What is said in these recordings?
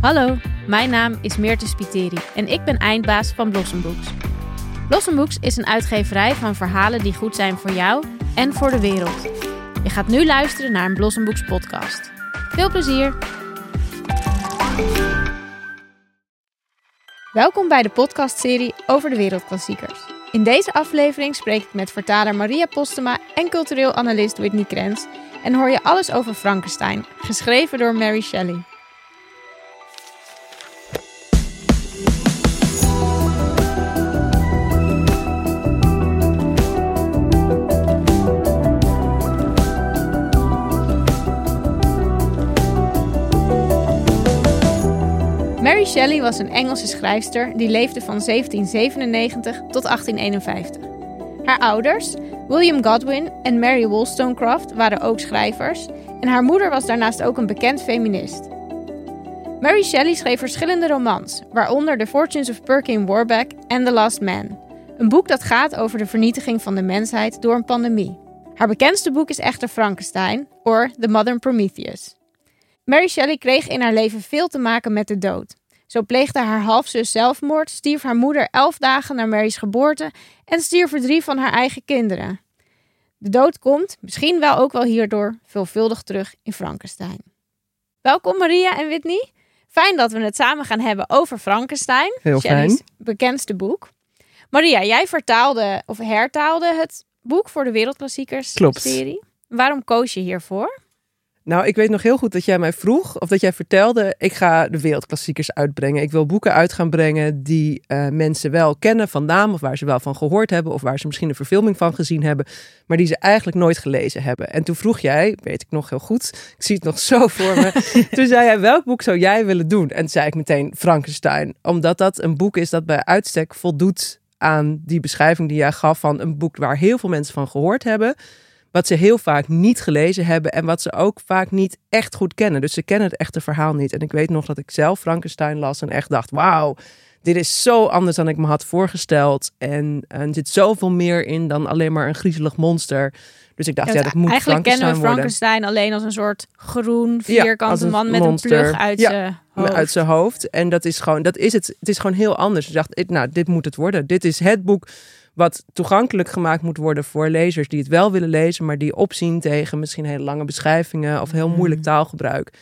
Hallo, mijn naam is Meerte Spiteri en ik ben eindbaas van Blossom Books. Blossom Books is een uitgeverij van verhalen die goed zijn voor jou en voor de wereld. Je gaat nu luisteren naar een Blossom Books podcast. Veel plezier! Welkom bij de podcastserie over de wereldklassiekers. In deze aflevering spreek ik met vertaler Maria Postema en cultureel analist Whitney Krens en hoor je alles over Frankenstein, geschreven door Mary Shelley. Mary Shelley was een Engelse schrijfster die leefde van 1797 tot 1851. Haar ouders, William Godwin en Mary Wollstonecraft, waren ook schrijvers en haar moeder was daarnaast ook een bekend feminist. Mary Shelley schreef verschillende romans, waaronder The Fortunes of Perkin Warbeck en The Last Man, een boek dat gaat over de vernietiging van de mensheid door een pandemie. Haar bekendste boek is echter Frankenstein, or The Modern Prometheus. Mary Shelley kreeg in haar leven veel te maken met de dood. Zo pleegde haar halfzus zelfmoord, stierf haar moeder elf dagen na Mary's geboorte en stierven drie van haar eigen kinderen. De dood komt, misschien wel ook wel hierdoor, veelvuldig terug in Frankenstein. Welkom Maria en Whitney. Fijn dat we het samen gaan hebben over Frankenstein, Heel Shelley's fijn. bekendste boek. Maria, jij vertaalde of hertaalde het boek voor de Wereldklassiekers Klopt. serie. Waarom koos je hiervoor? Nou, ik weet nog heel goed dat jij mij vroeg, of dat jij vertelde, ik ga de wereldklassiekers uitbrengen. Ik wil boeken uit gaan brengen die eh, mensen wel kennen van naam, of waar ze wel van gehoord hebben, of waar ze misschien een verfilming van gezien hebben, maar die ze eigenlijk nooit gelezen hebben. En toen vroeg jij, weet ik nog heel goed, ik zie het nog zo voor me, toen zei jij, welk boek zou jij willen doen? En toen zei ik meteen Frankenstein, omdat dat een boek is dat bij uitstek voldoet aan die beschrijving die jij gaf van een boek waar heel veel mensen van gehoord hebben. Wat ze heel vaak niet gelezen hebben en wat ze ook vaak niet echt goed kennen. Dus ze kennen het echte verhaal niet. En ik weet nog dat ik zelf Frankenstein las en echt dacht: wauw, dit is zo anders dan ik me had voorgesteld. En, en er zit zoveel meer in dan alleen maar een griezelig monster. Dus ik dacht, ja, dat moet Eigenlijk kennen Frankenstein we worden. Frankenstein alleen als een soort groen, vierkante man met monster. een plug uit Ja, zijn hoofd. uit zijn hoofd. En dat is gewoon, dat is het. Het is gewoon heel anders. Ik dacht, nou, dit moet het worden. Dit is het boek wat toegankelijk gemaakt moet worden voor lezers die het wel willen lezen, maar die opzien tegen misschien hele lange beschrijvingen of heel moeilijk taalgebruik.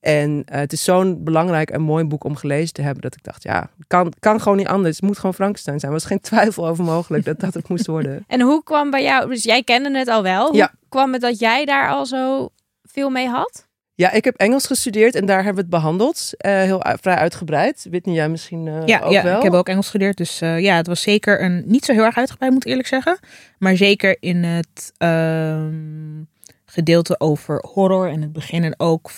En eh, het is zo'n belangrijk en mooi boek om gelezen te hebben dat ik dacht, ja, kan, kan gewoon niet anders. Het moet gewoon Frankenstein zijn. Er was geen twijfel over mogelijk dat dat het moest worden. En hoe kwam bij jou, dus jij kende het al wel. Hoe Ja. kwam het dat jij daar al zo veel mee had? Ja, ik heb Engels gestudeerd en daar hebben we het behandeld. eh, heel vrij uitgebreid. Whitney, jij misschien eh, ja, ook ja wel? ik heb ook Engels gestudeerd. Dus eh, ja, het was zeker een niet zo heel erg uitgebreid, moet ik eerlijk zeggen. Maar zeker in het ehm, gedeelte over horror en het begin en ook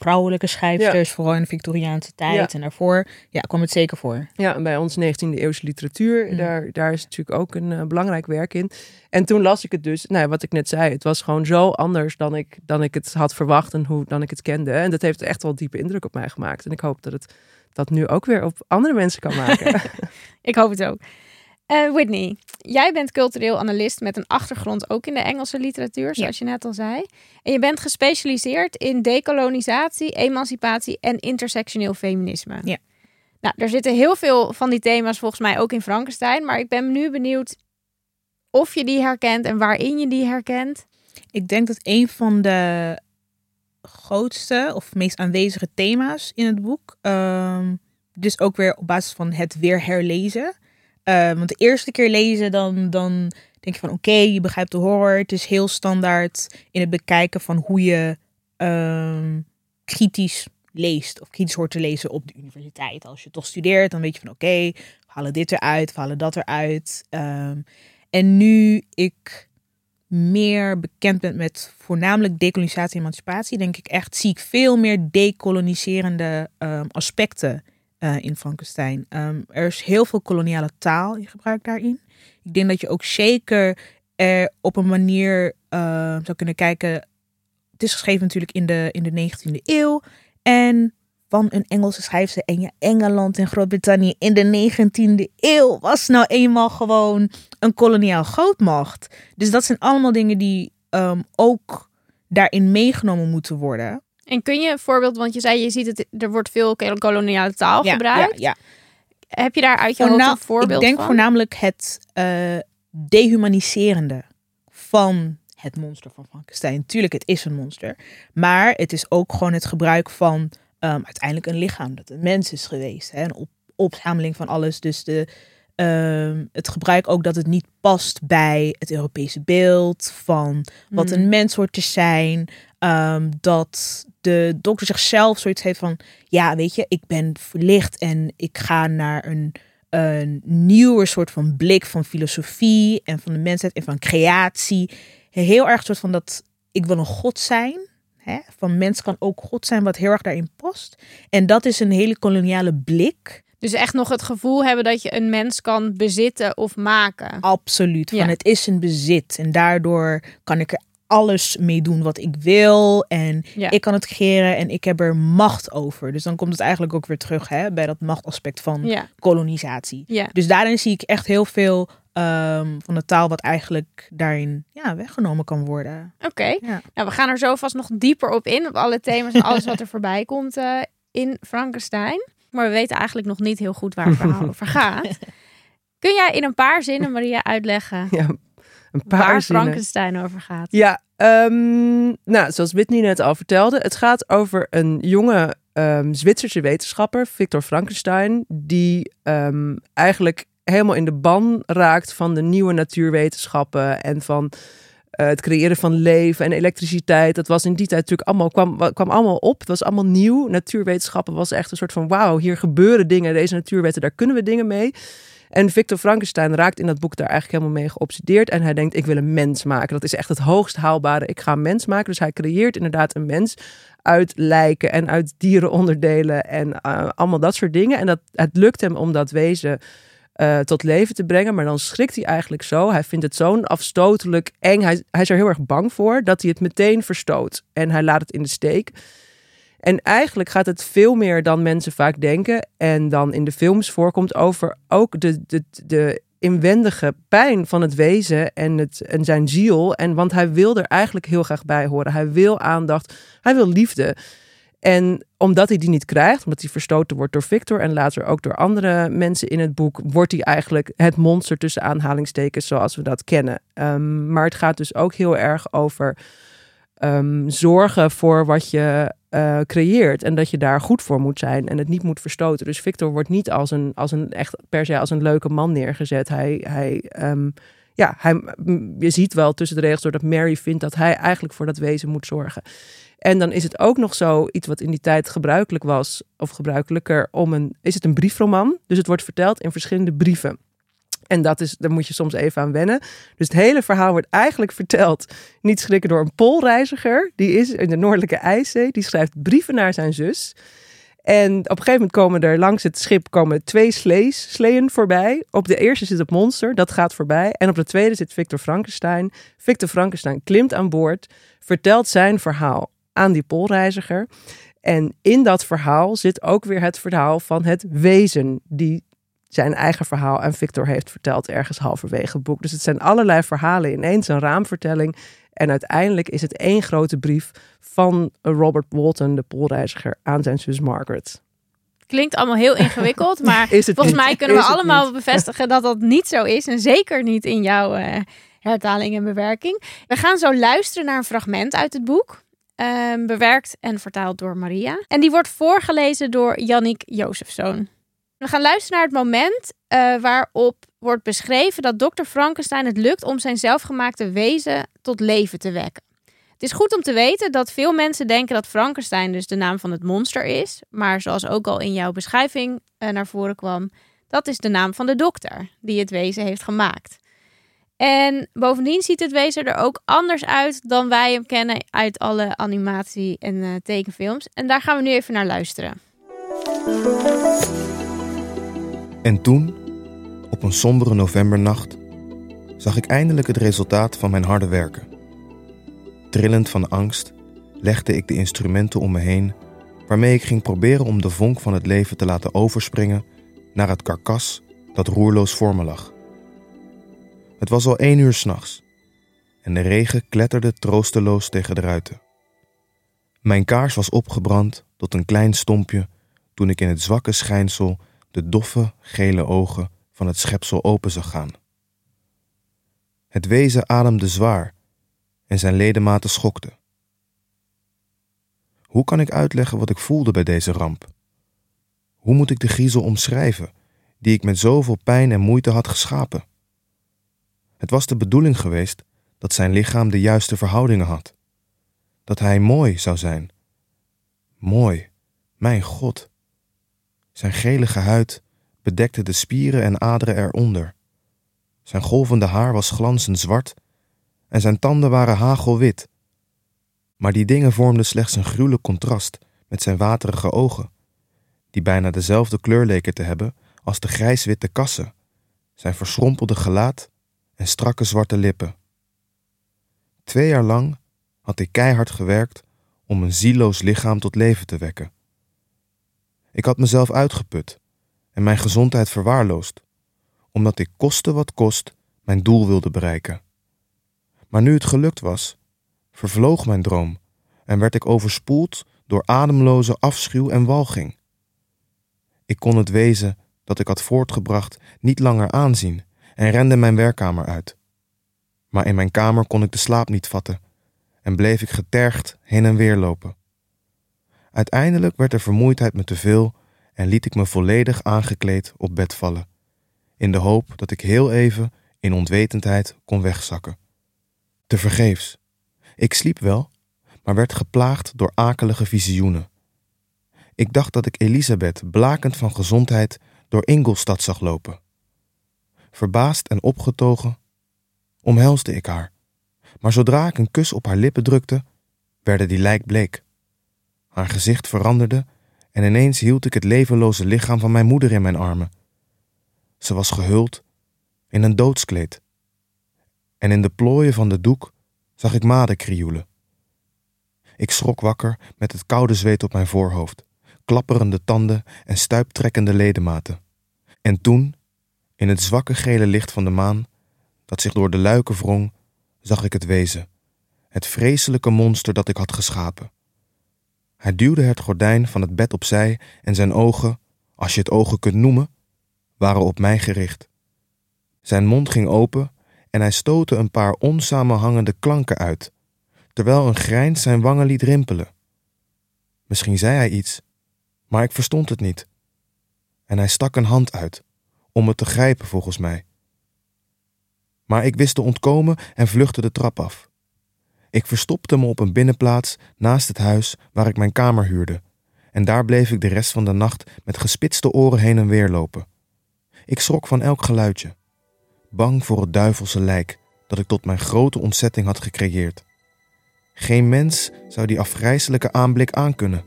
vrouwelijke schrijfsters, vooral in de Victoriaanse tijd Ja. en daarvoor, ja, kwam het zeker voor. Ja, en bij ons 19e eeuwse literatuur, Mm. daar, daar is natuurlijk ook een eh, belangrijk werk in. En toen las ik het dus, nou ja, wat ik net zei, het was gewoon zo anders dan ik, dan ik het had verwacht en hoe dan ik het kende. En dat heeft echt wel diepe indruk op mij gemaakt. En ik hoop dat het dat nu ook weer op andere mensen kan maken. Ik hoop het ook. Eh, Whitney, jij bent cultureel analist met een achtergrond ook in de Engelse literatuur, zoals je net al zei. En je bent gespecialiseerd in decolonisatie, emancipatie en intersectioneel feminisme. Ja. Nou, er zitten heel veel van die thema's volgens mij ook in Frankenstein, maar ik ben nu benieuwd of je die herkent en waarin je die herkent. Ik denk dat een van de grootste of meest aanwezige thema's in het boek, ehm, dus ook weer op basis van het weer herlezen. Eh, want de eerste keer lezen, dan, dan denk je van oké, je begrijpt de horror. Het is heel standaard in het bekijken van hoe je ehm, kritisch leest of kritisch hoort te lezen op de universiteit. Als je toch studeert, dan weet je van oké, we halen dit eruit, we halen dat eruit. Ehm, en nu ik meer bekend ben met voornamelijk decolonisatie en emancipatie, denk ik echt, zie ik veel meer dekoloniserende ehm, aspecten eh, in Frankenstein. Ehm, er is heel veel koloniale taal in gebruik daarin. Ik denk dat je ook zeker er op een manier eh, zou kunnen kijken. Het is geschreven natuurlijk in de, in de 19e eeuw. En van een Engelse schrijfster. En ja, Engeland en Groot-Brittannië in de 19e eeuw was nou eenmaal gewoon een koloniaal grootmacht. Dus dat zijn allemaal dingen die ehm, ook daarin meegenomen moeten worden. En kun je een voorbeeld, want je zei je ziet het, er wordt veel koloniale taal Ja, gebruikt. Ja, ja. Heb je daar uit je hoofd een voorbeeld ik denk van? voornamelijk het eh, dehumaniserende van het monster van Frankenstein. Tuurlijk, het is een monster. Maar het is ook gewoon het gebruik van ehm, uiteindelijk een lichaam. Dat een mens is geweest. Hè? Een op opzameling van alles. Dus de, ehm, het gebruik ook dat het niet past bij het Europese beeld van wat Hmm. een mens hoort te zijn. Ehm, dat de dokter zichzelf zoiets heeft van, ja, weet je, ik ben verlicht en ik ga naar een, een nieuwe soort van blik van filosofie en van de mensheid en van creatie. Heel erg soort van dat ik wil een god zijn. Hè? Van mens kan ook god zijn, wat heel erg daarin past. En dat is een hele koloniale blik. Dus echt nog het gevoel hebben dat je een mens kan bezitten of maken. Absoluut. Van Ja. het is een bezit. En daardoor kan ik er alles mee doen wat ik wil. En Ja. ik kan het creëren en ik heb er macht over. Dus dan komt het eigenlijk ook weer terug hè, bij dat machtaspect van Ja, kolonisatie. ja. Dus daarin zie ik echt heel veel ehm, van de taal wat eigenlijk daarin ja, weggenomen kan worden. Oké. Ja. Nou, we gaan er zo vast nog dieper op in. Op alle thema's en alles wat er voorbij komt eh, in Frankenstein. Maar we weten eigenlijk nog niet heel goed waar het verhaal over gaat. Kun jij in een paar zinnen, Maria, uitleggen Ja, een paar waar zinnen. Frankenstein over gaat? Ja, ehm, nou, zoals Whitney net al vertelde, het gaat over een jonge ehm, Zwitserse wetenschapper, Victor Frankenstein, die ehm, eigenlijk helemaal in de ban raakt van de nieuwe natuurwetenschappen en van eh, het creëren van leven en elektriciteit. Dat was in die tijd natuurlijk allemaal, kwam, kwam allemaal op. Het was allemaal nieuw. Natuurwetenschappen was echt een soort van, wauw, hier gebeuren dingen. Deze natuurwetten, daar kunnen we dingen mee. En Victor Frankenstein raakt in dat boek daar eigenlijk helemaal mee geobsedeerd. En hij denkt, ik wil een mens maken. Dat is echt het hoogst haalbare. Ik ga een mens maken. Dus hij creëert inderdaad een mens uit lijken en uit dierenonderdelen en eh, allemaal dat soort dingen. En dat, het lukt hem om dat wezen eh, tot leven te brengen. Maar dan schrikt hij eigenlijk zo. Hij vindt het zo'n afstotelijk eng. Hij, hij is er heel erg bang voor dat hij het meteen verstoot. En hij laat het in de steek. En eigenlijk gaat het veel meer dan mensen vaak denken. En dan in de films voorkomt over ook de, de, de inwendige pijn van het wezen en, het, en zijn ziel. En want hij wil er eigenlijk heel graag bij horen. Hij wil aandacht. Hij wil liefde. En omdat hij die niet krijgt, omdat hij verstoten wordt door Victor en later ook door andere mensen in het boek, wordt hij eigenlijk het monster tussen aanhalingstekens zoals we dat kennen. Ehm, maar het gaat dus ook heel erg over ehm, zorgen voor wat je eh, creëert en dat je daar goed voor moet zijn en het niet moet verstoten. Dus Victor wordt niet als een, als een echt per se als een leuke man neergezet. Hij, hij, ehm, ja, hij, m- je ziet wel tussen de regels door dat Mary vindt dat hij eigenlijk voor dat wezen moet zorgen. En dan is het ook nog zo iets wat in die tijd gebruikelijk was, of gebruikelijker, om een, is het een briefroman. Dus het wordt verteld in verschillende brieven. En dat is, daar moet je soms even aan wennen. Dus het hele verhaal wordt eigenlijk verteld, niet schrikken door een Poolreiziger. Die is in de Noordelijke IJszee. Die schrijft brieven naar zijn zus. En op een gegeven moment komen er langs het schip komen twee slees, sleeën voorbij. Op de eerste zit het monster, dat gaat voorbij. En op de tweede zit Victor Frankenstein. Victor Frankenstein klimt aan boord, vertelt zijn verhaal aan die Poolreiziger. En in dat verhaal zit ook weer het verhaal van het wezen die zijn eigen verhaal aan Victor heeft verteld ergens halverwege het boek. Dus het zijn allerlei verhalen ineens, een raamvertelling. En uiteindelijk is het één grote brief van Robert Walton, de Poolreiziger, aan zijn zus Margaret. Klinkt allemaal heel ingewikkeld, maar volgens niet? mij kunnen we allemaal bevestigen dat dat niet zo is. En zeker niet in jouw eh, hertaling en bewerking. We gaan zo luisteren naar een fragment uit het boek. ehm, bewerkt en vertaald door Maria. En die wordt voorgelezen door Yannick Jozefzoon. We gaan luisteren naar het moment eh, waarop wordt beschreven dat dokter Frankenstein het lukt om zijn zelfgemaakte wezen tot leven te wekken. Het is goed om te weten dat veel mensen denken dat Frankenstein dus de naam van het monster is. Maar zoals ook al in jouw beschrijving eh, naar voren kwam, dat is de naam van de dokter die het wezen heeft gemaakt. En bovendien ziet het wezen er ook anders uit dan wij hem kennen uit alle animatie- en eh, tekenfilms. En daar gaan we nu even naar luisteren. En toen, op een sombere novembernacht, zag ik eindelijk het resultaat van mijn harde werken. Trillend van angst legde ik de instrumenten om me heen, waarmee ik ging proberen om de vonk van het leven te laten overspringen naar het karkas dat roerloos voor me lag. Het was al één uur s'nachts en de regen kletterde troosteloos tegen de ruiten. Mijn kaars was opgebrand tot een klein stompje toen ik in het zwakke schijnsel de doffe gele ogen van het schepsel open zag gaan. Het wezen ademde zwaar en zijn ledematen schokten. Hoe kan ik uitleggen wat ik voelde bij deze ramp? Hoe moet ik de griezel omschrijven die ik met zoveel pijn en moeite had geschapen? Het was de bedoeling geweest dat zijn lichaam de juiste verhoudingen had. Dat hij mooi zou zijn. Mooi, mijn God. Zijn gelige huid bedekte de spieren en aderen eronder. Zijn golvende haar was glanzend zwart en zijn tanden waren hagelwit. Maar die dingen vormden slechts een gruwelijk contrast met zijn waterige ogen, die bijna dezelfde kleur leken te hebben als de grijswitte kassen, zijn verschrompelde gelaat en strakke zwarte lippen. Twee jaar lang had ik keihard gewerkt om een zieloos lichaam tot leven te wekken. Ik had mezelf uitgeput en mijn gezondheid verwaarloosd, omdat ik koste wat kost mijn doel wilde bereiken. Maar nu het gelukt was, vervloog mijn droom en werd ik overspoeld door ademloze afschuw en walging. Ik kon het wezen dat ik had voortgebracht niet langer aanzien en rende mijn werkkamer uit. Maar in mijn kamer kon ik de slaap niet vatten en bleef ik getergd heen en weer lopen. Uiteindelijk werd de vermoeidheid me te veel en liet ik me volledig aangekleed op bed vallen, in de hoop dat ik heel even in onwetendheid kon wegzakken. Te vergeefs. Ik sliep wel, maar werd geplaagd door akelige visioenen. Ik dacht dat ik Elisabeth, blakend van gezondheid, door Ingolstad zag lopen. Verbaasd en opgetogen omhelsde ik haar, maar zodra ik een kus op haar lippen drukte, werden die lijkbleek. Haar gezicht veranderde en ineens hield ik het levenloze lichaam van mijn moeder in mijn armen. Ze was gehuld in een doodskleed. En in de plooien van de doek zag ik maden krioelen. Ik schrok wakker met het koude zweet op mijn voorhoofd, klapperende tanden en stuiptrekkende ledematen. En toen, in het zwakke gele licht van de maan, dat zich door de luiken wrong, zag ik het wezen, het vreselijke monster dat ik had geschapen. Hij duwde het gordijn van het bed opzij en zijn ogen, als je het ogen kunt noemen, waren op mij gericht. Zijn mond ging open en hij stootte een paar onsamenhangende klanken uit, terwijl een grijns zijn wangen liet rimpelen. Misschien zei hij iets, maar ik verstond het niet. En hij stak een hand uit, om het te grijpen volgens mij. Maar ik wist te ontkomen en vluchtte de trap af. Ik verstopte me op een binnenplaats naast het huis waar ik mijn kamer huurde, en daar bleef ik de rest van de nacht met gespitste oren heen en weer lopen. Ik schrok van elk geluidje, bang voor het duivelse lijk dat ik tot mijn grote ontzetting had gecreëerd. Geen mens zou die afgrijselijke aanblik aankunnen.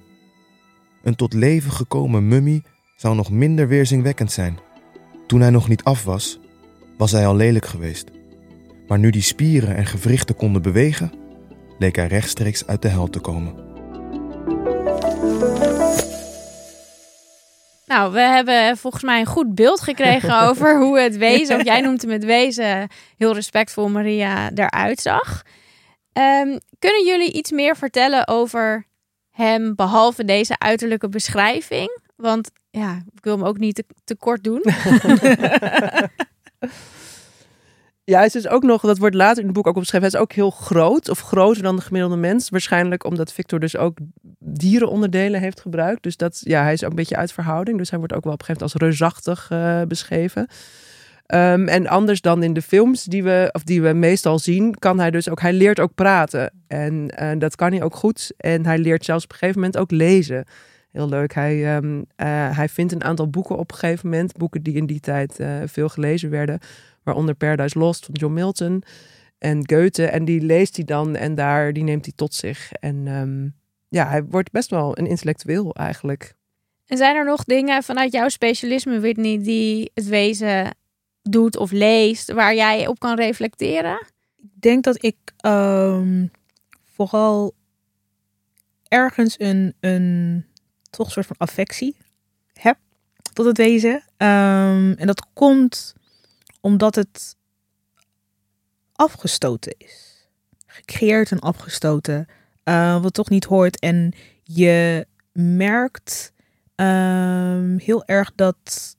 Een tot leven gekomen mummie zou nog minder weerzinwekkend zijn. Toen hij nog niet af was, was hij al lelijk geweest. Maar nu die spieren en gewrichten konden bewegen, leek hij rechtstreeks uit de hel te komen. Nou, we hebben volgens mij een goed beeld gekregen over hoe het wezen, of jij noemt hem het wezen, heel respectvol Maria, eruit zag. Ehm, kunnen jullie iets meer vertellen over hem, behalve deze uiterlijke beschrijving? Want ja, ik wil hem ook niet te, te kort doen. Ja, hij is ook nog, dat wordt later in het boek ook opgeschreven, hij is ook heel groot of groter dan de gemiddelde mens. Waarschijnlijk omdat Victor dus ook dierenonderdelen heeft gebruikt. Dus dat, ja, hij is ook een beetje uit verhouding. Dus hij wordt ook wel op een gegeven moment als reusachtig uh, beschreven. Um, en anders dan in de films die we, of die we meestal zien, kan hij dus ook, hij leert ook praten. En uh, dat kan hij ook goed. En hij leert zelfs op een gegeven moment ook lezen. Heel leuk. Hij, um, uh, hij vindt een aantal boeken op een gegeven moment, boeken die in die tijd veel gelezen werden waaronder Paradise Lost van John Milton en Goethe. En die leest hij dan en daar, die neemt hij tot zich. En um, ja, hij wordt best wel een intellectueel eigenlijk. En zijn er nog dingen vanuit jouw specialisme, Whitney, die het wezen doet of leest, waar jij op kan reflecteren? Ik denk dat ik um, vooral ergens een, een toch een soort van affectie heb tot het wezen. Um, en dat komt omdat het afgestoten is. Gecreëerd en afgestoten. eh, wat toch niet hoort. En je merkt ehm, heel erg dat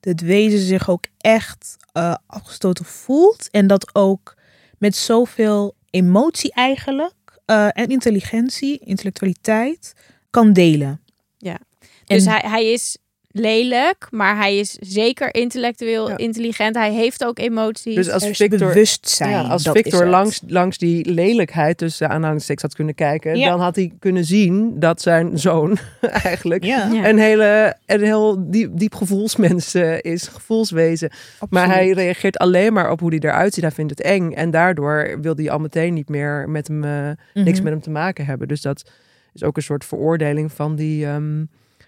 het wezen zich ook echt eh, afgestoten voelt. En dat ook met zoveel emotie eigenlijk eh, en intelligentie, intellectualiteit kan delen. Ja. Dus En- hij, hij is lelijk, maar hij is zeker intellectueel Ja. intelligent. Hij heeft ook emoties. Dus als er Victor, bewustzijn. ja, als Victor langs, langs die lelijkheid tussen aanhalingstekens had kunnen kijken, Ja. dan had hij kunnen zien dat zijn zoon eigenlijk een hele een heel diep, diep gevoelsmens eh, is, gevoelswezen. Maar hij reageert alleen maar op hoe hij eruit ziet. Hij vindt het eng en daardoor wil hij al meteen niet meer met hem, eh, niks Mhm. met hem te maken hebben. Dus dat is ook een soort veroordeling van die ehm,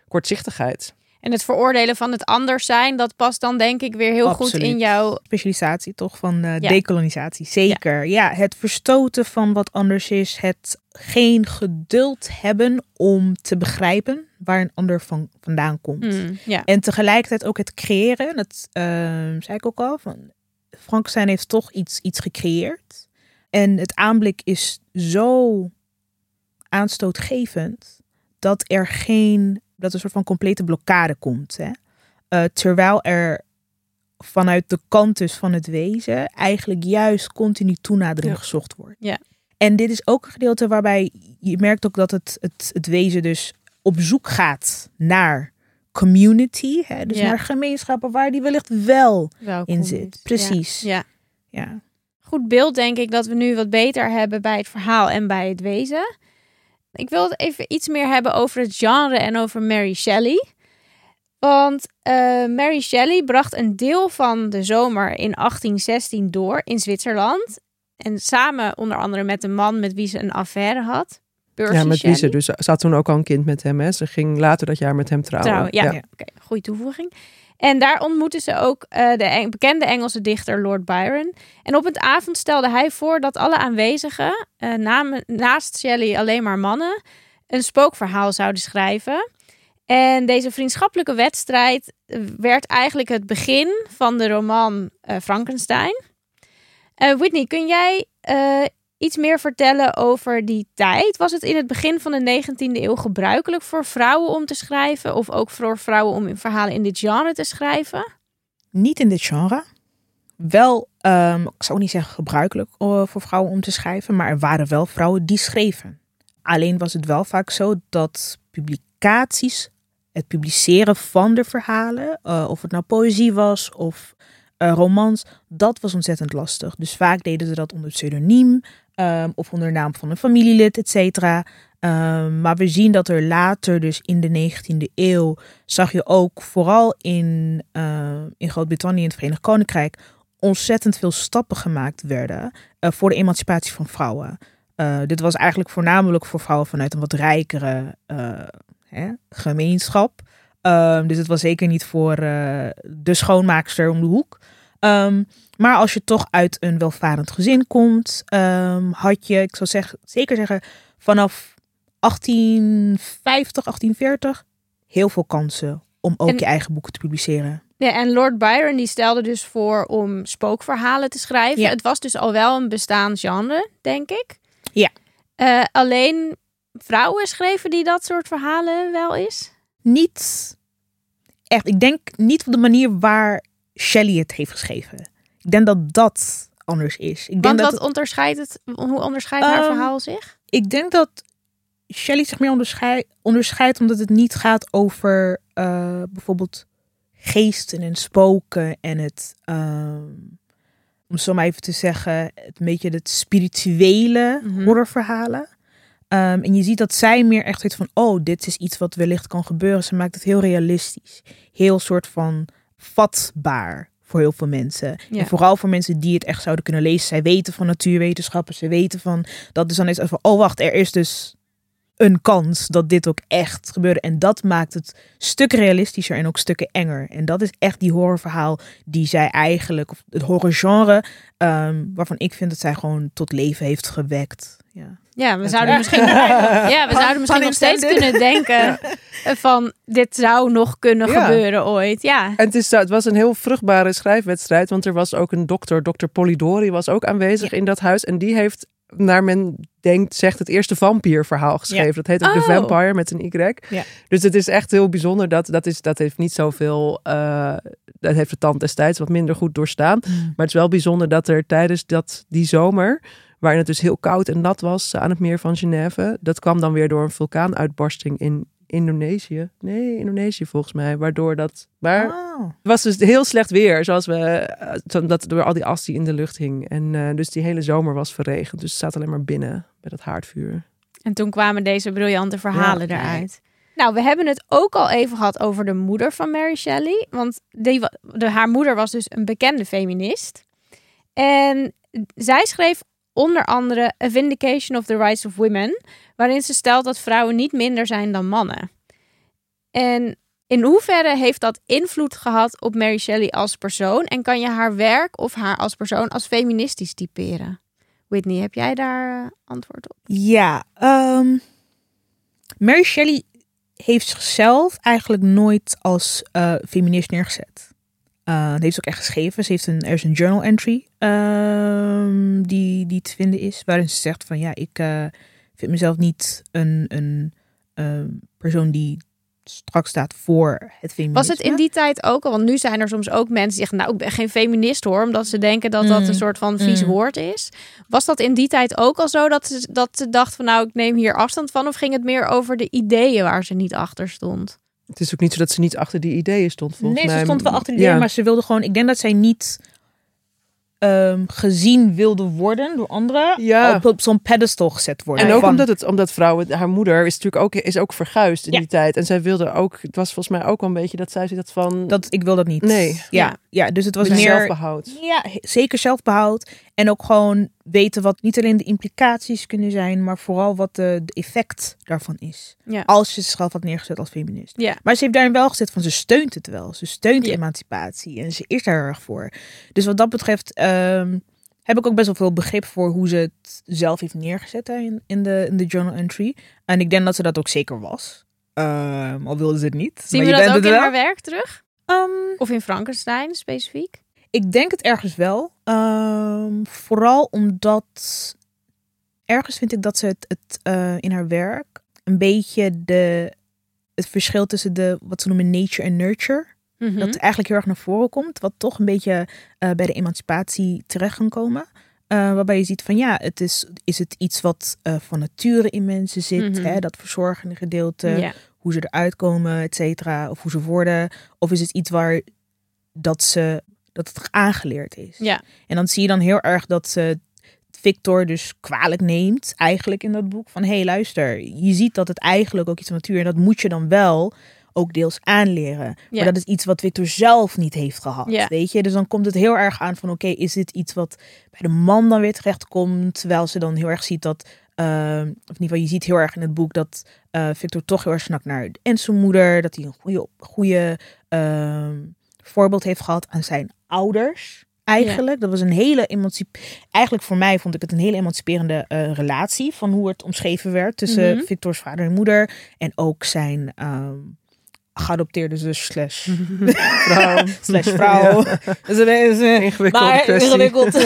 kortzichtigheid. En het veroordelen van het anders zijn, dat past dan denk ik weer heel goed in jouw... specialisatie toch van eh, Ja. decolonisatie. Zeker. Ja. het verstoten van wat anders is. Het geen geduld hebben om te begrijpen waar een ander van vandaan komt. Hmm, ja. En tegelijkertijd ook het creëren. Dat ehm, zei ik ook al. Van Frankenstein heeft toch iets, iets gecreëerd. En het aanblik is zo aanstootgevend dat er geen, dat er een soort van complete blokkade komt. Hè? Eh, terwijl er vanuit de kant dus van het wezen eigenlijk juist continu toenadering Ja. gezocht wordt. Ja. En dit is ook een gedeelte waarbij je merkt ook dat het, het, het wezen dus op zoek gaat naar community. Hè? Dus Ja. naar gemeenschappen waar die wellicht wel welkom in zit. Precies. Ja. ja, Goed beeld denk ik dat we nu wat beter hebben bij het verhaal en bij het wezen. Ik wil het even iets meer hebben over het genre en over Mary Shelley. Want eh, Mary Shelley bracht een deel van de zomer in 1816 door in Zwitserland. En samen onder andere met een man met wie ze een affaire had. Ja, met wie ze Shelley. dus ze had toen ook al een kind met hem. Hè. Ze ging later dat jaar met hem trouwen. Trouwen, ja. Ja. Oké, goede toevoeging. En daar ontmoetten ze ook eh, de Eng- bekende Engelse dichter Lord Byron. En op een avond stelde hij voor dat alle aanwezigen, eh, namen, naast Shelley alleen maar mannen, een spookverhaal zouden schrijven. En deze vriendschappelijke wedstrijd eh, werd eigenlijk het begin van de roman Frankenstein. Whitney, kun jij iets meer vertellen over die tijd? Was het in het begin van de 19e eeuw gebruikelijk voor vrouwen om te schrijven? Of ook voor vrouwen om verhalen in dit genre te schrijven? Niet in dit genre. Wel, ehm, ik zou niet zeggen gebruikelijk eh, voor vrouwen om te schrijven, maar er waren wel vrouwen die schreven. Alleen was het wel vaak zo dat publicaties, het publiceren van de verhalen, eh, of het nou poëzie was of eh, romans, dat was ontzettend lastig. Dus vaak deden ze dat onder pseudoniem ehm, of onder naam van een familielid, et cetera. Ehm, maar we zien dat er later, dus in de 19e eeuw, zag je ook vooral in, eh, in Groot-Brittannië en het Verenigd Koninkrijk ontzettend veel stappen gemaakt werden eh, voor de emancipatie van vrouwen. Dit was eigenlijk voornamelijk voor vrouwen vanuit een wat rijkere hè, gemeenschap. Ehm, dus het was zeker niet voor eh, de schoonmaakster om de hoek. Ehm, maar als je toch uit een welvarend gezin komt, ehm, had je, ik zou zeker zeggen, vanaf 1850, 1840 heel veel kansen om ook En- je eigen boeken te publiceren. Ja, en Lord Byron die stelde dus voor om spookverhalen te schrijven. Ja. Het was dus al wel een bestaand genre, denk ik. Ja. Eh, alleen vrouwen schreven die dat soort verhalen wel eens? Niet echt, ik denk niet op de manier waar Shelley het heeft geschreven. Ik denk dat dat anders is. Ik denk Want dat wat onderscheidt het? Hoe onderscheidt haar Ehm, verhaal zich? ik denk dat Shelley zich meer onderscheidt, onderscheidt omdat het niet gaat over eh, bijvoorbeeld geesten en spoken en het, ehm, om zo maar even te zeggen, het beetje het spirituele Mhm. horrorverhalen. Ehm, en je ziet dat zij meer echt weet van, oh, dit is iets wat wellicht kan gebeuren. Ze maakt het heel realistisch, heel soort van vatbaar voor heel veel mensen. Ja. En vooral voor mensen die het echt zouden kunnen lezen. Zij weten van natuurwetenschappen, ze weten van dat is dan eens van, oh wacht, er is dus een kans dat dit ook echt gebeurde. En dat maakt het stukken realistischer en ook stukken enger. En dat is echt die horrorverhaal die zij eigenlijk, of het horrorgenre, ehm, waarvan ik vind dat zij gewoon tot leven heeft gewekt. Ja. Ja, we zouden misschien, ja, we zouden misschien nog steeds kunnen denken eh, van dit zou nog kunnen Ja. gebeuren ooit. Ja. En het, is, het was een heel vruchtbare schrijfwedstrijd, want er was ook een dokter, dokter Polidori, was ook aanwezig in dat huis. En die heeft naar men denkt, zegt het eerste vampierverhaal geschreven. Ja. Dat heet ook The Oh. Vampire met een Y. Ja. Dus het is echt heel bijzonder. Dat, dat, is, dat heeft niet zoveel... eh, dat heeft de tand destijds wat minder goed doorstaan. Maar het is wel bijzonder dat er tijdens dat, die zomer... waarin het dus heel koud en nat was aan het meer van Genève... dat kwam dan weer door een vulkaanuitbarsting in Indonesië. Nee, Indonesië volgens mij. Waardoor dat... Maar Oh. het was dus heel slecht weer, zoals we, eh, dat door al die as die in de lucht hing. En eh, dus die hele zomer was verregend. Dus ze zaten alleen maar binnen bij dat haardvuur. En toen kwamen deze briljante verhalen Ja. eruit. Nou, we hebben het ook al even gehad over de moeder van Mary Shelley. Want die, de, haar moeder was dus een bekende feminist. En zij schreef onder andere A Vindication of the Rights of Women, waarin ze stelt dat vrouwen niet minder zijn dan mannen. En in hoeverre heeft dat invloed gehad op Mary Shelley als persoon? En kan je haar werk of haar als persoon als feministisch typeren? Whitney, heb jij daar eh, antwoord op? Ja, ehm, Mary Shelley heeft zichzelf eigenlijk nooit als eh, feminist neergezet. Dat heeft ze ook echt geschreven. Ze heeft een, er is een journal entry ehm, die, die te vinden is, waarin ze zegt van ja, ik eh, vind mezelf niet een, een ehm, persoon die strak staat voor het feminisme. Was het in die tijd ook al? Want nu zijn er soms ook mensen die zeggen, nou, ik ben geen feminist hoor, omdat ze denken dat dat Mm. een soort van vies Mm. woord is. Was dat in die tijd ook al zo dat ze, dat ze dacht van, nou, ik neem hier afstand van? Of ging het meer over de ideeën waar ze niet achter stond? Het is ook niet zo dat ze niet achter die ideeën stond, volgens nee, mij. ze stond wel achter die Ja. idee, maar ze wilde gewoon. Ik denk dat zij niet ehm, gezien wilde worden door anderen. Ja. Op, op zo'n pedestal gezet worden. En ook Van- omdat, het, omdat vrouwen, haar moeder is natuurlijk ook, is ook verguisd in Ja. die tijd. En zij wilde ook, het was volgens mij ook wel een beetje dat zij dat van dat ik wil dat niet. Nee. Ja, Ja. dus het was meer. zelfbehoud. Ja, zeker zelfbehoud. En ook gewoon weten wat niet alleen de implicaties kunnen zijn, maar vooral wat de, de effect daarvan is. Ja. Als je zichzelf had neergezet als feminist. Ja. Maar ze heeft daarin wel gezet van ze steunt het wel. Ze steunt de Ja. emancipatie en ze is daar erg voor. Dus wat dat betreft ehm, heb ik ook best wel veel begrip voor hoe ze het zelf heeft neergezet hè, in, in, de, in de journal entry. En ik denk dat ze dat ook zeker was. Ehm, al wilde ze het niet. Zien maar we je dat ook in haar werk terug? Ehm, Of in Frankenstein specifiek? Ik denk het ergens wel. Ehm, vooral omdat ergens vind ik dat ze het, het eh, in haar werk een beetje de, het verschil tussen de wat ze noemen nature en nurture. Mhm. Dat eigenlijk heel erg naar voren komt. Wat toch een beetje eh, bij de emancipatie terecht kan komen. Eh, waarbij je ziet van ja, het is, is het iets wat van nature in mensen zit. Mhm. hè, dat verzorgende gedeelte hoe ze eruit komen, et cetera, of hoe ze worden, of is het iets waar dat ze dat het aangeleerd is. Ja. En dan zie je dan heel erg dat ze Victor dus kwalijk neemt, eigenlijk in dat boek van hé hey, luister, je ziet dat het eigenlijk ook iets van natuur en dat moet je dan wel ook deels aanleren. Ja. Maar dat is iets wat Victor zelf niet heeft gehad, Ja. weet je? Dus dan komt het heel erg aan van oké, is dit iets wat bij de man dan weer terecht komt, terwijl ze dan heel erg ziet dat ehm, of in ieder geval, je ziet heel erg in het boek dat eh, Victor toch heel erg snakt naar en zijn moeder. Dat hij een goede, goede ehm, voorbeeld heeft gehad aan zijn ouders. Eigenlijk. Dat was een hele emancip. Eigenlijk voor mij vond ik het een hele emanciperende eh, relatie. Van hoe het omschreven werd tussen Mhm. Victor's vader en moeder. En ook zijn ehm, geadopteerde zus slash, Vrouw. slash vrouw. Dus is, Ingewikkelde maar ingewikkeld.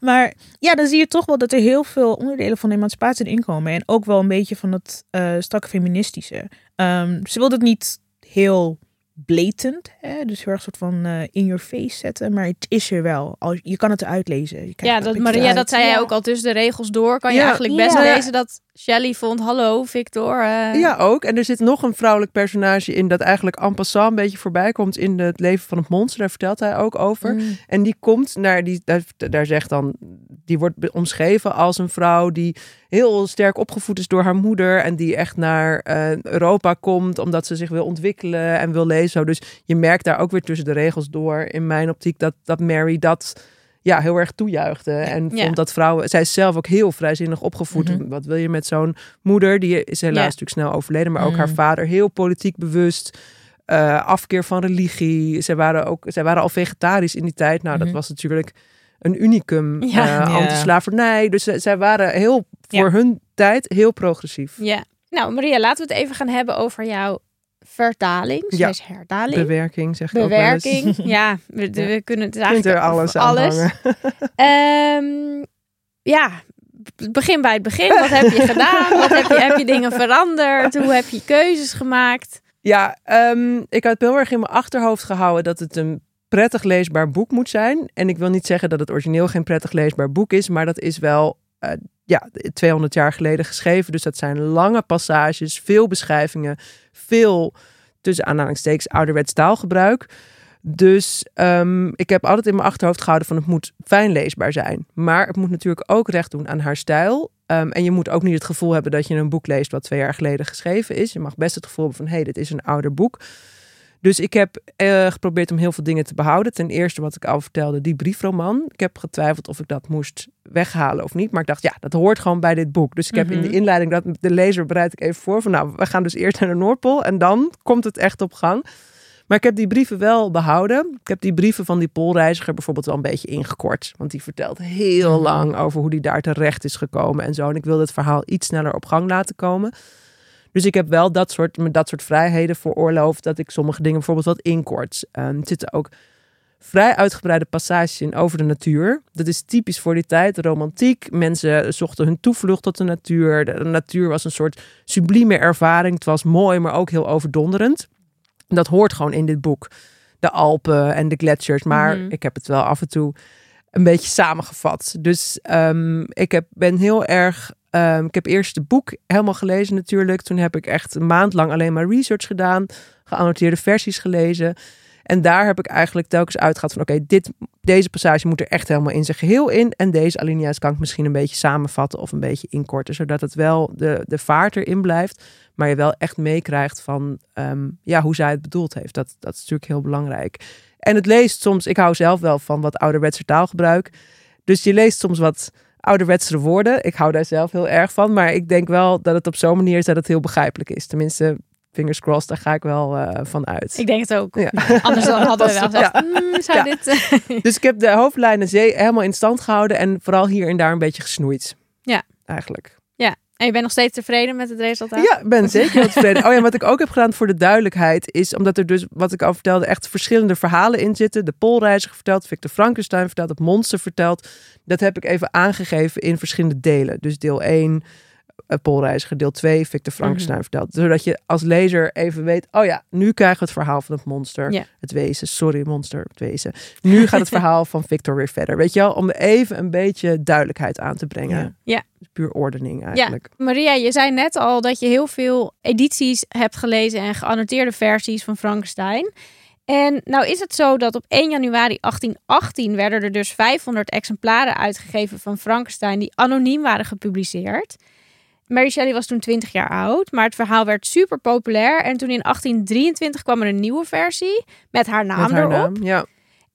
maar ja, dan zie je toch wel dat er heel veel onderdelen van de emancipatie erin komen. En ook wel een beetje van het eh strakke feministische. Ehm, ze wilde het niet heel blatant, hè? dus heel erg soort van eh, in your face zetten. Maar het is er wel. Als, je kan het eruit lezen. Je Ja, dat, Maria, dat zei jij Ja. ook al tussen de regels door. Kan je Ja. eigenlijk best Ja. lezen dat Shelley vond, hallo Victor. eh, Ja, ook. En er zit nog een vrouwelijk personage in dat eigenlijk en passant een beetje voorbij komt in het leven van het monster. Daar vertelt hij ook over. Mm. En die komt naar die, daar, daar zegt dan, die wordt omschreven als een vrouw die heel sterk opgevoed is door haar moeder en die echt naar eh, Europa komt omdat ze zich wil ontwikkelen en wil lezen. Dus je merkt daar ook weer tussen de regels door in mijn optiek dat, dat Mary dat ja, heel erg toejuichte. En Ja. vond dat vrouwen, zij is zelf ook heel vrijzinnig opgevoed. Mhm. Wat wil je met zo'n moeder? Die is helaas Ja. natuurlijk snel overleden, maar ook haar Mhm. vader heel politiek bewust. eh, afkeer van religie. Zij waren, ook, zij waren al vegetarisch in die tijd. Nou, Mhm. dat was natuurlijk een unicum. Ja. eh, Ja. Anti-slavernij. Dus zij, zij waren heel, voor Ja. hun tijd heel progressief. Ja. Nou, Maria, laten we het even gaan hebben over jouw vertaling, Ja. slash hertaling, Bewerking, zeg ik ook bewerking. Ja, we, we Ja. kunnen het kunt eigenlijk er alles aan alles. Ehm, ja, begin bij het begin. Wat heb je gedaan? Wat heb je, heb je dingen veranderd? Hoe heb je keuzes gemaakt? Ja, ehm, ik had heel erg in mijn achterhoofd gehouden dat het een prettig leesbaar boek moet zijn. En ik wil niet zeggen dat het origineel geen prettig leesbaar boek is, maar dat is wel eh, ja, 200 jaar geleden geschreven. Dus dat zijn lange passages, veel beschrijvingen, veel tussen aanhalingstekens ouderwets taalgebruik. Dus ehm, ik heb altijd in mijn achterhoofd gehouden van het moet fijn leesbaar zijn. Maar het moet natuurlijk ook recht doen aan haar stijl. Ehm, en je moet ook niet het gevoel hebben dat je een boek leest wat twee jaar geleden geschreven is. Je mag best het gevoel hebben van hé, hey, dit is een ouder boek. Dus ik heb eh, geprobeerd om heel veel dingen te behouden. Ten eerste wat ik al vertelde, die briefroman. Ik heb getwijfeld of ik dat moest weghalen of niet. Maar ik dacht, ja, dat hoort gewoon bij dit boek. Dus ik heb in de Mhm. inleiding, dat de lezer bereid ik even voor. Van nou, we gaan dus eerst naar de Noordpool en dan komt het echt op gang. Maar ik heb die brieven wel behouden. Ik heb die brieven van die poolreiziger bijvoorbeeld wel een beetje ingekort. Want die vertelt heel Mhm. lang over hoe die daar terecht is gekomen en zo. En ik wilde het verhaal iets sneller op gang laten komen. Dus ik heb wel dat soort, dat soort vrijheden veroorloofd dat ik sommige dingen bijvoorbeeld wat inkort. Ehm, er zitten ook vrij uitgebreide passages in over de natuur. Dat is typisch voor die tijd, romantiek. Mensen zochten hun toevlucht tot de natuur. De natuur was een soort sublieme ervaring. Het was mooi, maar ook heel overdonderend. Dat hoort gewoon in dit boek. De Alpen en de gletsjers. Maar Mhm. ik heb het wel af en toe een beetje samengevat. Dus ehm, ik heb, ben heel erg. Ehm, ik heb eerst het boek helemaal gelezen natuurlijk. Toen heb ik echt een maand lang alleen maar research gedaan. Geannoteerde versies gelezen. En daar heb ik eigenlijk telkens uitgehaald van... oké, dit deze passage moet er echt helemaal in zijn geheel in. En deze alinea's kan ik misschien een beetje samenvatten of een beetje inkorten. Zodat het wel de, de vaart erin blijft. Maar je wel echt meekrijgt van ehm, ja, hoe zij het bedoeld heeft. Dat, dat is natuurlijk heel belangrijk. En het leest soms, ik hou zelf wel van wat ouderwetse taalgebruik. Dus je leest soms wat ouderwetsere woorden. Ik hou daar zelf heel erg van. Maar ik denk wel dat het op zo'n manier is dat het heel begrijpelijk is. Tenminste, fingers crossed, daar ga ik wel eh, van uit. Ik denk het ook. Ja. Anders dan hadden we wel Ja. gezegd, "Mm, zou Ja. dit... eh, Dus ik heb de hoofdlijnen zee helemaal in stand gehouden. En vooral hier en daar een beetje gesnoeid. Ja. Eigenlijk. En je bent nog steeds tevreden met het resultaat? Ja, ben zeker tevreden. Oh ja, wat ik ook heb gedaan voor de duidelijkheid is omdat er dus, wat ik al vertelde, echt verschillende verhalen in zitten. De Poolreiziger vertelt, Victor Frankenstein vertelt, het monster vertelt. Dat heb ik even aangegeven in verschillende delen. Dus deel 1, uh, Poolreiziger, deel 2, Victor Frankenstein vertelt. Zodat je als lezer even weet, oh ja, nu krijgen we het verhaal van het monster, Ja. het wezen. Sorry, monster, het wezen. Nu gaat het verhaal van Victor weer verder. Weet je wel, om even een beetje duidelijkheid aan te brengen. Ja. Ja. Dus puur ordening eigenlijk. Maria, je zei net al dat je heel veel edities hebt gelezen en geannoteerde versies van Frankenstein. En nou is het zo dat op 1 januari 1818 werden er dus 500 exemplaren uitgegeven van Frankenstein die anoniem waren gepubliceerd. Mary Shelley was toen 20 jaar oud, maar het verhaal werd super populair. En toen in 1823 kwam er een nieuwe versie met haar naam Met haar erop. naam, ja.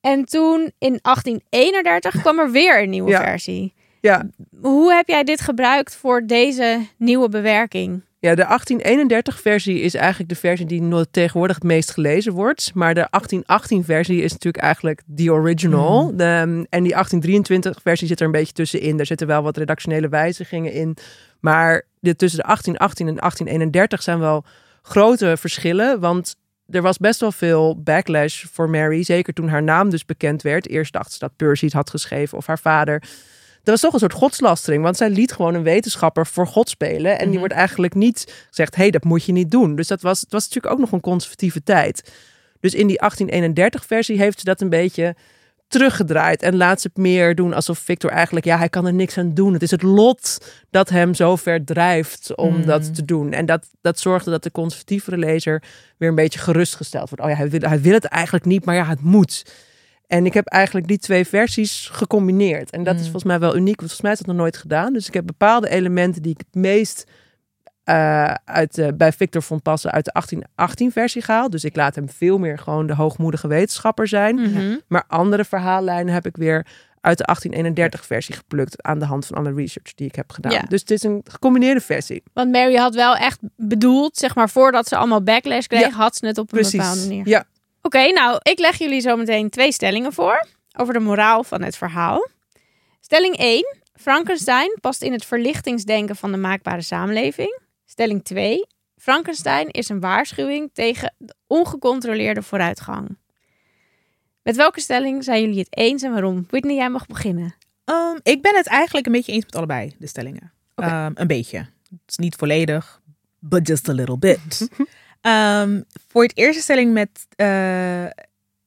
En toen in 1831 kwam er weer een nieuwe Ja. versie. Ja, Hoe heb jij dit gebruikt voor deze nieuwe bewerking? Ja, de 1831-versie is eigenlijk de versie die tegenwoordig het meest gelezen wordt. Maar de 1818-versie is natuurlijk eigenlijk the original. De, en die 1823-versie zit er een beetje tussenin. Daar zitten wel wat redactionele wijzigingen in. Maar de, tussen de 1818 en 1831 zijn wel grote verschillen. Want er was best wel veel backlash voor Mary. Zeker toen haar naam dus bekend werd. Eerst dachten ze dat Percy het had geschreven of haar vader. Dat was toch een soort godslastering, want zij liet gewoon een wetenschapper voor God spelen. En die Mhm. wordt eigenlijk niet gezegd, hé, hey, dat moet je niet doen. Dus dat was, het was natuurlijk ook nog een conservatieve tijd. Dus in die 1831-versie heeft ze dat een beetje teruggedraaid. En laat ze het meer doen alsof Victor eigenlijk, ja, hij kan er niks aan doen. Het is het lot dat hem zo ver drijft om Mm. dat te doen. En dat, dat zorgde dat de conservatievere lezer weer een beetje gerustgesteld wordt. Oh ja, hij wil, hij wil het eigenlijk niet, maar ja, het moet. En ik heb eigenlijk die twee versies gecombineerd. En dat is Mm. volgens mij wel uniek, want volgens mij is dat nog nooit gedaan. Dus ik heb bepaalde elementen die ik het meest eh, uit, bij Victor vond passen uit de 1818-versie gehaald. Dus ik laat hem veel meer gewoon de hoogmoedige wetenschapper zijn. Mhm. Maar andere verhaallijnen heb ik weer uit de 1831-versie geplukt aan de hand van alle research die ik heb gedaan. Ja. Dus het is een gecombineerde versie. Want Mary had wel echt bedoeld, zeg maar, voordat ze allemaal backlash kreeg, Ja, had ze het op een bepaalde manier. Ja, Oké, nou, ik leg jullie zo meteen twee stellingen voor over de moraal van het verhaal. Stelling 1. Frankenstein past in het verlichtingsdenken van de maakbare samenleving. Stelling 2. Frankenstein is een waarschuwing tegen de ongecontroleerde vooruitgang. Met welke stelling zijn jullie het eens en waarom? Whitney, jij mag beginnen. Um, ik ben het eigenlijk een beetje eens met allebei, de stellingen. Um, een beetje. Het is niet volledig, but just a little bit. um, voor het eerste stelling met, uh,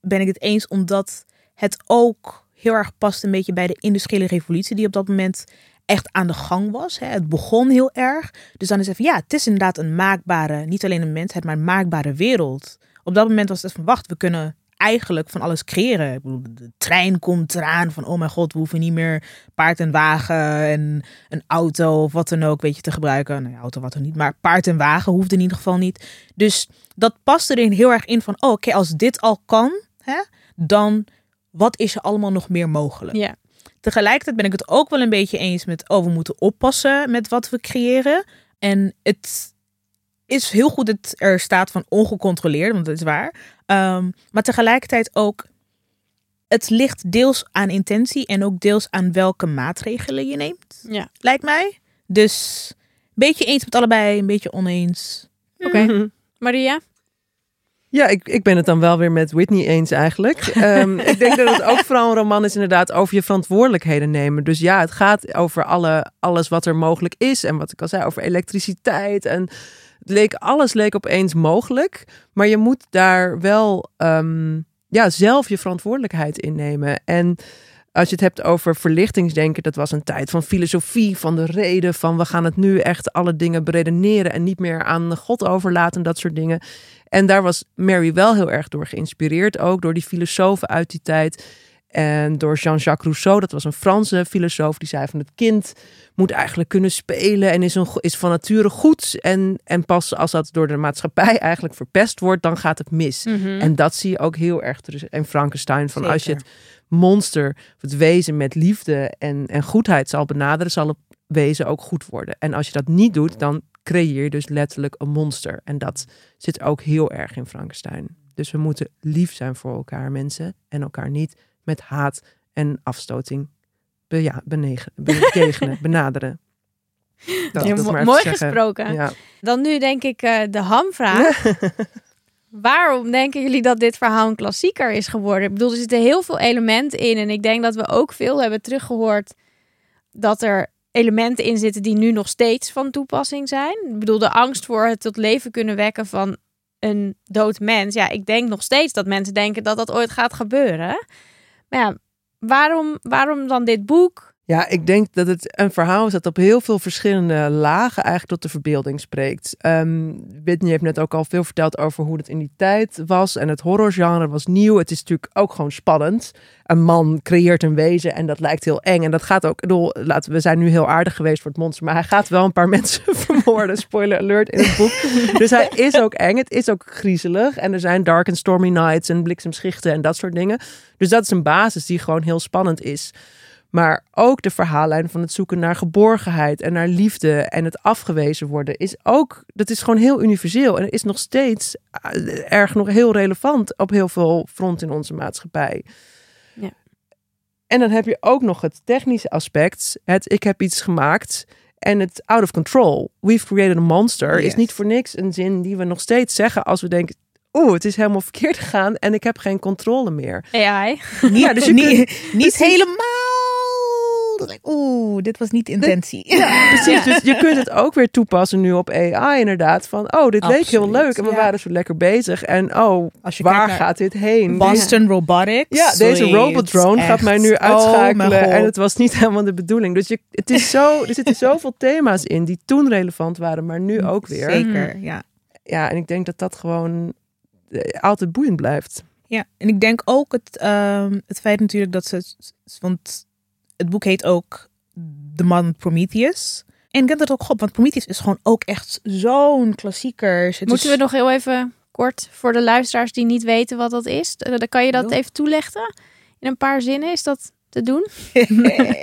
ben ik het eens omdat het ook heel erg past een beetje bij de industriële revolutie die op dat moment echt aan de gang was. Hè. Het begon heel erg. Dus dan is even, ja, het is inderdaad een maakbare, niet alleen een mensheid, maar een maakbare wereld. Op dat moment was het van, wacht, we kunnen eigenlijk van alles creëren. Ik bedoel, de trein komt eraan van, oh mijn god, we hoeven niet meer paard en wagen en een auto of wat dan ook, weet je, te gebruiken. Nou auto wat dan niet, maar paard en wagen hoeft in ieder geval niet. Dus dat past erin heel erg in van, oh, oké, als dit al kan, hè, dan wat is er allemaal nog meer mogelijk? Ja. Tegelijkertijd ben ik het ook wel een beetje eens met, oh, we moeten oppassen met wat we creëren. En het is heel goed dat er staat van ongecontroleerd, want dat is waar. Um, maar tegelijkertijd ook, het ligt deels aan intentie en ook deels aan welke maatregelen je neemt, Ja. lijkt mij. Dus een beetje eens met allebei, een beetje oneens. Oké. Maria? Ja, ik, ik ben het dan wel weer met Whitney eens eigenlijk. Ehm, ik denk dat het ook vooral een roman is inderdaad over je verantwoordelijkheden nemen. Dus ja, het gaat over alle, alles wat er mogelijk is. En wat ik al zei, over elektriciteit. En het leek, alles leek opeens mogelijk. Maar je moet daar wel ehm, ja, zelf je verantwoordelijkheid in nemen. En als je het hebt over verlichtingsdenken, dat was een tijd van filosofie, van de reden, van we gaan het nu echt alle dingen beredeneren en niet meer aan God overlaten, dat soort dingen. En daar was Mary wel heel erg door geïnspireerd, ook door die filosofen uit die tijd. En door Jean-Jacques Rousseau, dat was een Franse filosoof, die zei van het kind moet eigenlijk kunnen spelen en is, een, is van nature goed. En, en pas als dat door de maatschappij eigenlijk verpest wordt, dan gaat het mis. Mhm. En dat zie je ook heel erg terug in Frankenstein. Van als je het monster, of het wezen met liefde en, en goedheid zal benaderen, zal het wezen ook goed worden. En als je dat niet doet, dan creëer je dus letterlijk een monster. En dat zit ook heel erg in Frankenstein. Dus we moeten lief zijn voor elkaar, mensen. En elkaar niet met haat en afstoting be, ja, benegen, benaderen. Dat, Ja, dat mooi gesproken. Ja. Dan nu denk ik eh, de hamvraag. Waarom denken jullie dat dit verhaal een klassieker is geworden? Ik bedoel, er zitten heel veel elementen in. En ik denk dat we ook veel hebben teruggehoord dat er elementen in zitten die nu nog steeds van toepassing zijn. Ik bedoel, de angst voor het tot leven kunnen wekken van een dood mens. Ja, ik denk nog steeds dat mensen denken dat dat ooit gaat gebeuren. Maar ja, waarom, waarom dan dit boek? Ja, ik denk dat het een verhaal is dat op heel veel verschillende lagen eigenlijk tot de verbeelding spreekt. Ehm Whitney heeft net ook al veel verteld over hoe het in die tijd was. En het horrorgenre was nieuw. Het is natuurlijk ook gewoon spannend. Een man creëert een wezen en dat lijkt heel eng. En dat gaat ook, laten we zijn nu heel aardig geweest voor het monster. Maar hij gaat wel een paar mensen vermoorden. Spoiler alert in het boek. Dus hij is ook eng. Het is ook griezelig. En er zijn dark and stormy nights en bliksemschichten en dat soort dingen. Dus dat is een basis die gewoon heel spannend is. Maar ook de verhaallijn van het zoeken naar geborgenheid en naar liefde en het afgewezen worden is ook, dat is gewoon heel universeel en is nog steeds eh, erg nog heel relevant op heel veel fronten in onze maatschappij. Ja. En dan heb je ook nog het technische aspect. Het ik heb iets gemaakt en het out of control. We've created a monster is niet voor niks een zin die we nog steeds zeggen als we denken, oeh, het is helemaal verkeerd gegaan en ik heb geen controle meer. AI. Niet, Ja, dus je niet, kunt- niet helemaal. Ik, Oeh, dit was niet de intentie. Ja, precies. Dus je kunt het ook weer toepassen nu op AI inderdaad. Van, oh, dit leek heel leuk en we ja. waren zo lekker bezig. En oh, Als je waar gaat dit heen? Boston Robotics. Ja, deze Sorry, robotdrone gaat mij nu Oh, uitschakelen. en het was niet helemaal de bedoeling. Dus je, het is zo, er zitten zoveel thema's in die toen relevant waren, maar nu ook weer. Zeker, ja. Ja, en ik denk dat dat gewoon eh, altijd boeiend blijft. Ja, en ik denk ook het, ehm, het feit natuurlijk dat ze... Want het boek heet ook The Man Prometheus. En ik denk dat ook goed, want Prometheus is gewoon ook echt zo'n klassieker. Het Moeten is- we nog heel even kort voor de luisteraars die niet weten wat dat is? eh, Dan kan je dat even toelichten in een paar zinnen. Is dat te doen?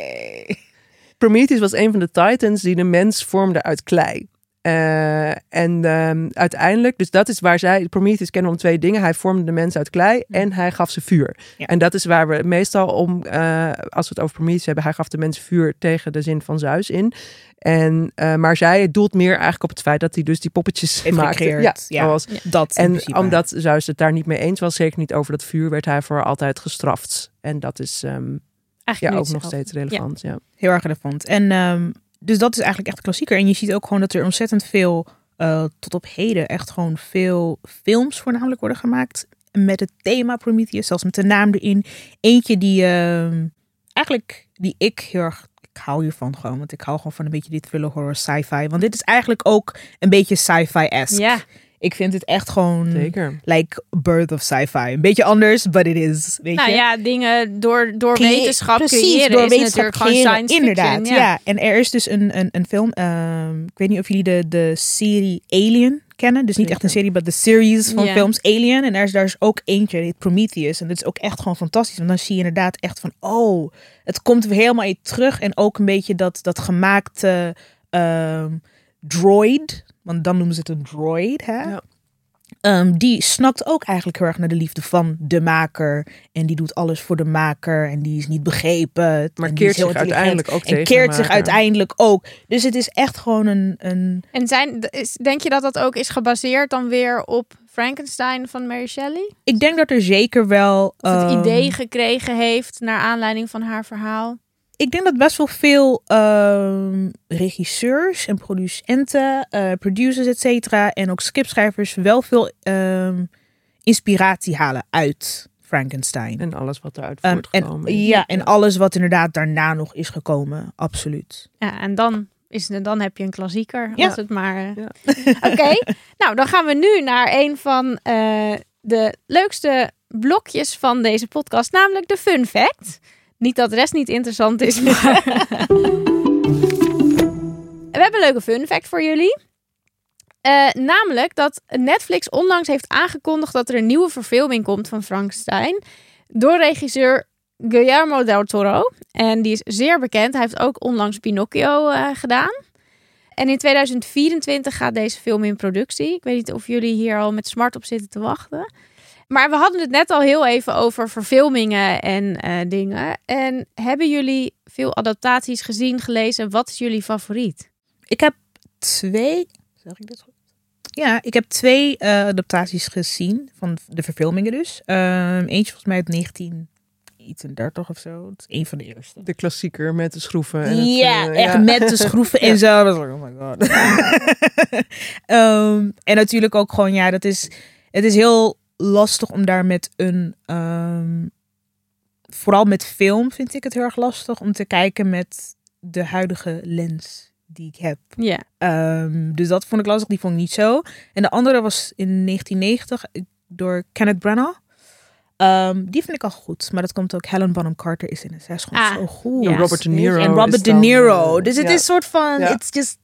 Prometheus was een van de titans die de mens vormde uit klei. Eh, en ehm, uiteindelijk, dus dat is waar zij, Prometheus kennen om twee dingen. Hij vormde de mensen uit klei en hij gaf ze vuur. Ja. En dat is waar we meestal om, eh, als we het over Prometheus hebben, hij gaf de mensen vuur tegen de zin van Zeus in. En, eh, maar zij doelt meer eigenlijk op het feit dat hij dus die poppetjes Heeft maakte. gecreëerd, Ja, ja. zoals- Dat in en omdat Zeus het daar niet mee eens was, zeker niet over dat vuur, werd hij voor altijd gestraft. En dat is ehm, Eigenlijk ja, ook nog steeds relevant. Ja. Heel erg relevant. En ehm, dus dat is eigenlijk echt klassieker. En je ziet ook gewoon dat er ontzettend veel, eh, tot op heden, echt gewoon veel films voornamelijk worden gemaakt. Met het thema Prometheus, zelfs met de naam erin. Eentje die ehm, eigenlijk, die ik heel erg, ik hou hiervan gewoon. Want ik hou gewoon van een beetje die thriller horror sci-fi. Want dit is eigenlijk ook een beetje sci-fi-esque. Ja, Ik vind het echt gewoon, Zeker. like birth of sci-fi. Een beetje anders, but it is, weet nou je. ja, dingen door, door Creë- wetenschap Precies, creëren door is wetenschap natuurlijk gewoon creëren, science Inderdaad, fiction. ja. En er is dus een, een, een film, ehm, ik weet niet of jullie de, de serie Alien kennen. Dus niet echt een serie, maar de series van films Alien. En er is daar is ook eentje, die heet Prometheus. En dat is ook echt gewoon fantastisch. Want dan zie je inderdaad echt van, oh, het komt weer helemaal terug. En ook een beetje dat, dat gemaakte ehm, droid, want dan noemen ze het een droid, hè? Ja. Ehm, die snakt ook eigenlijk heel erg naar de liefde van de maker. En die doet alles voor de maker. En die is niet begrepen. Maar keert zich uiteindelijk ook En tegen keert zich uiteindelijk ook. Dus het is echt gewoon een... een En zijn, is, denk je dat dat ook is gebaseerd dan weer op Frankenstein van Mary Shelley? ik denk dat er zeker wel... Het ehm, idee gekregen heeft naar aanleiding van haar verhaal? Ik denk dat best wel veel ehm, regisseurs en producenten, eh, producers, et cetera, en ook scriptschrijvers wel veel ehm, inspiratie halen uit Frankenstein. En alles wat eruit Ehm, voortgekomen en, is. ja, en alles wat inderdaad daarna nog is gekomen, absoluut. Ja, en dan, is, het- dan heb je een klassieker. Ja. Als het maar. eh, Ja. Oké, nou dan gaan we nu naar een van eh, de leukste blokjes van deze podcast, namelijk de fun fact. Niet dat de rest niet interessant is, maar. we hebben een leuke fun fact voor jullie. Eh, namelijk dat Netflix onlangs heeft aangekondigd dat er een nieuwe verfilming komt van Frankenstein. Door regisseur Guillermo del Toro. En die is zeer bekend. Hij heeft ook onlangs Pinocchio eh, gedaan. En in 2024 gaat deze film in productie. Ik weet niet of jullie hier al met smart op zitten te wachten. Maar we hadden het net al heel even over verfilmingen en eh, dingen. En hebben jullie veel adaptaties gezien, gelezen? Wat is jullie favoriet? Ik heb twee. Zeg ik dit goed? Ja, ik heb twee eh, adaptaties gezien van de verfilmingen dus. Ehm, eentje volgens mij uit 1930 of zo. Het is een van de eerste. De klassieker met de schroeven. En het, ja, eh, echt ja. met de schroeven en zo. Dat was like, oh my god. Ehm, en natuurlijk ook gewoon, ja, dat is, het is heel lastig om daar met een, ehm, vooral met film vind ik het heel erg lastig om te kijken met de huidige lens die ik heb. Ja. Ehm, dus dat vond ik lastig, die vond ik niet zo. En de andere was in 1990 door Kenneth Branagh. Ehm, die vind ik al goed, maar dat komt ook Helen Bonham Carter is in het. Zij is gewoon Ah, zo goed. ja. En Robert De Niro. En is Robert De dan, Niro. eh, Dus het ja. is soort van, just,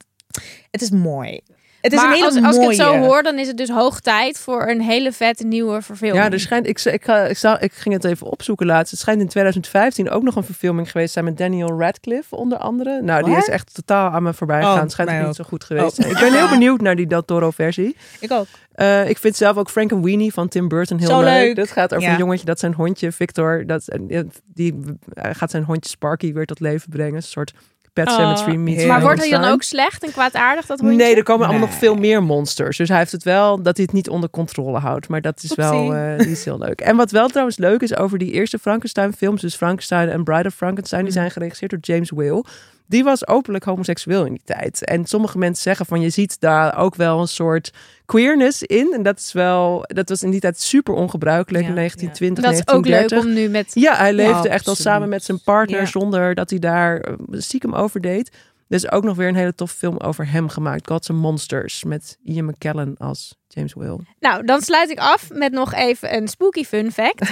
het is mooi. Het is maar een hele als, als ik mooie. het zo hoor, dan is het dus hoog tijd voor een hele vette nieuwe verfilming. Ja, er schijnt, ik, ik, ga, ik, zou, ik ging het even opzoeken laatst. Het schijnt in 2015 ook nog een verfilming geweest zijn met Daniel Radcliffe onder andere. Nou, die is echt totaal aan me voorbij gegaan. Oh, het schijnt niet ook. zo goed geweest. Oh. te zijn. Ik ben heel benieuwd naar die Del Toro versie. Ik ook. Eh, ik vind zelf ook Frankenweenie van Tim Burton heel leuk. leuk. Dat gaat over Ja. een jongetje dat zijn hondje Victor, dat, en die gaat zijn hondje Sparky weer tot leven brengen. Een soort Pet Oh, Cemetery meets heel maar wordt hij dan Frankenstein. ook slecht en kwaadaardig, dat hondje? Nee, er komen allemaal nog veel meer monsters. Dus hij heeft het wel dat hij het niet onder controle houdt. Maar dat is wel eh, die is heel leuk. En wat wel trouwens leuk is over die eerste Frankenstein-films, dus Frankenstein en Bride of Frankenstein, die Mhm. zijn geregisseerd door James Whale. Die was openlijk homoseksueel in die tijd. En sommige mensen zeggen van je ziet daar ook wel een soort queerness in. En dat is wel, dat was in die tijd super ongebruikelijk Ja, in 1920, Dat is ook leuk 1930. om nu met... Ja, hij leefde echt al samen met zijn partner Ja. zonder dat hij daar eh, stiekem over deed. Er is ook nog weer een hele tof film over hem gemaakt. Gods and Monsters met Ian McKellen als James Whale. Nou, dan sluit ik af met nog even een spooky fun fact.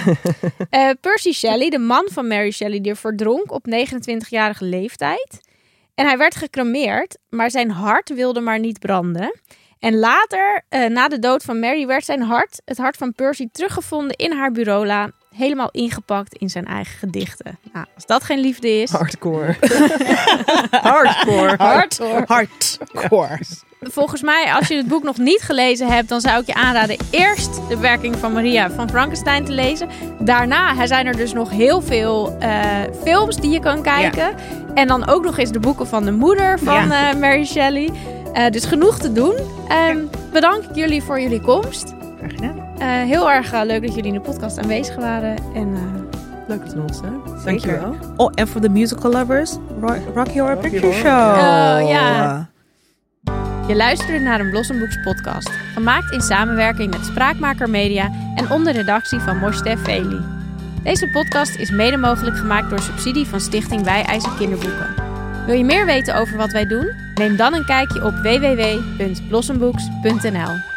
Eh, Percy Shelley, de man van Mary Shelley, die verdronk op 29-jarige leeftijd. En hij werd gecremeerd, maar zijn hart wilde maar niet branden. En later, eh, na de dood van Mary, werd zijn hart, het hart van Percy, teruggevonden in haar bureaula. Helemaal ingepakt in zijn eigen gedichten. Nou, als dat geen liefde is. Hardcore. Hardcore. Hardcore. Hardcore. Volgens mij, als je het boek nog niet gelezen hebt, dan zou ik je aanraden eerst de werking van Maria van Frankenstein te lezen. Daarna zijn er dus nog heel veel eh, films die je kan kijken. En dan ook nog eens de boeken van de moeder van Ja. eh, Mary Shelley. Eh, dus genoeg te doen. Ehm, Bedank ik jullie voor jullie komst. Graag gedaan. Eh, heel erg eh, leuk dat jullie in de podcast aanwezig waren. En eh, Leuk dat we ons zijn. Dankjewel. Oh, en voor de musical lovers, Ro- Rocky Horror Rocky Picture. Show. Oh, ja. Je luisterde naar een Blossom Books podcast, gemaakt in samenwerking met Spraakmaker Media en onder redactie van Moshe Veli. Deze podcast is mede mogelijk gemaakt door subsidie van Stichting Wij Eisen Kinderboeken. Wil je meer weten over wat wij doen? Neem dan een kijkje op www.blossombooks.nl.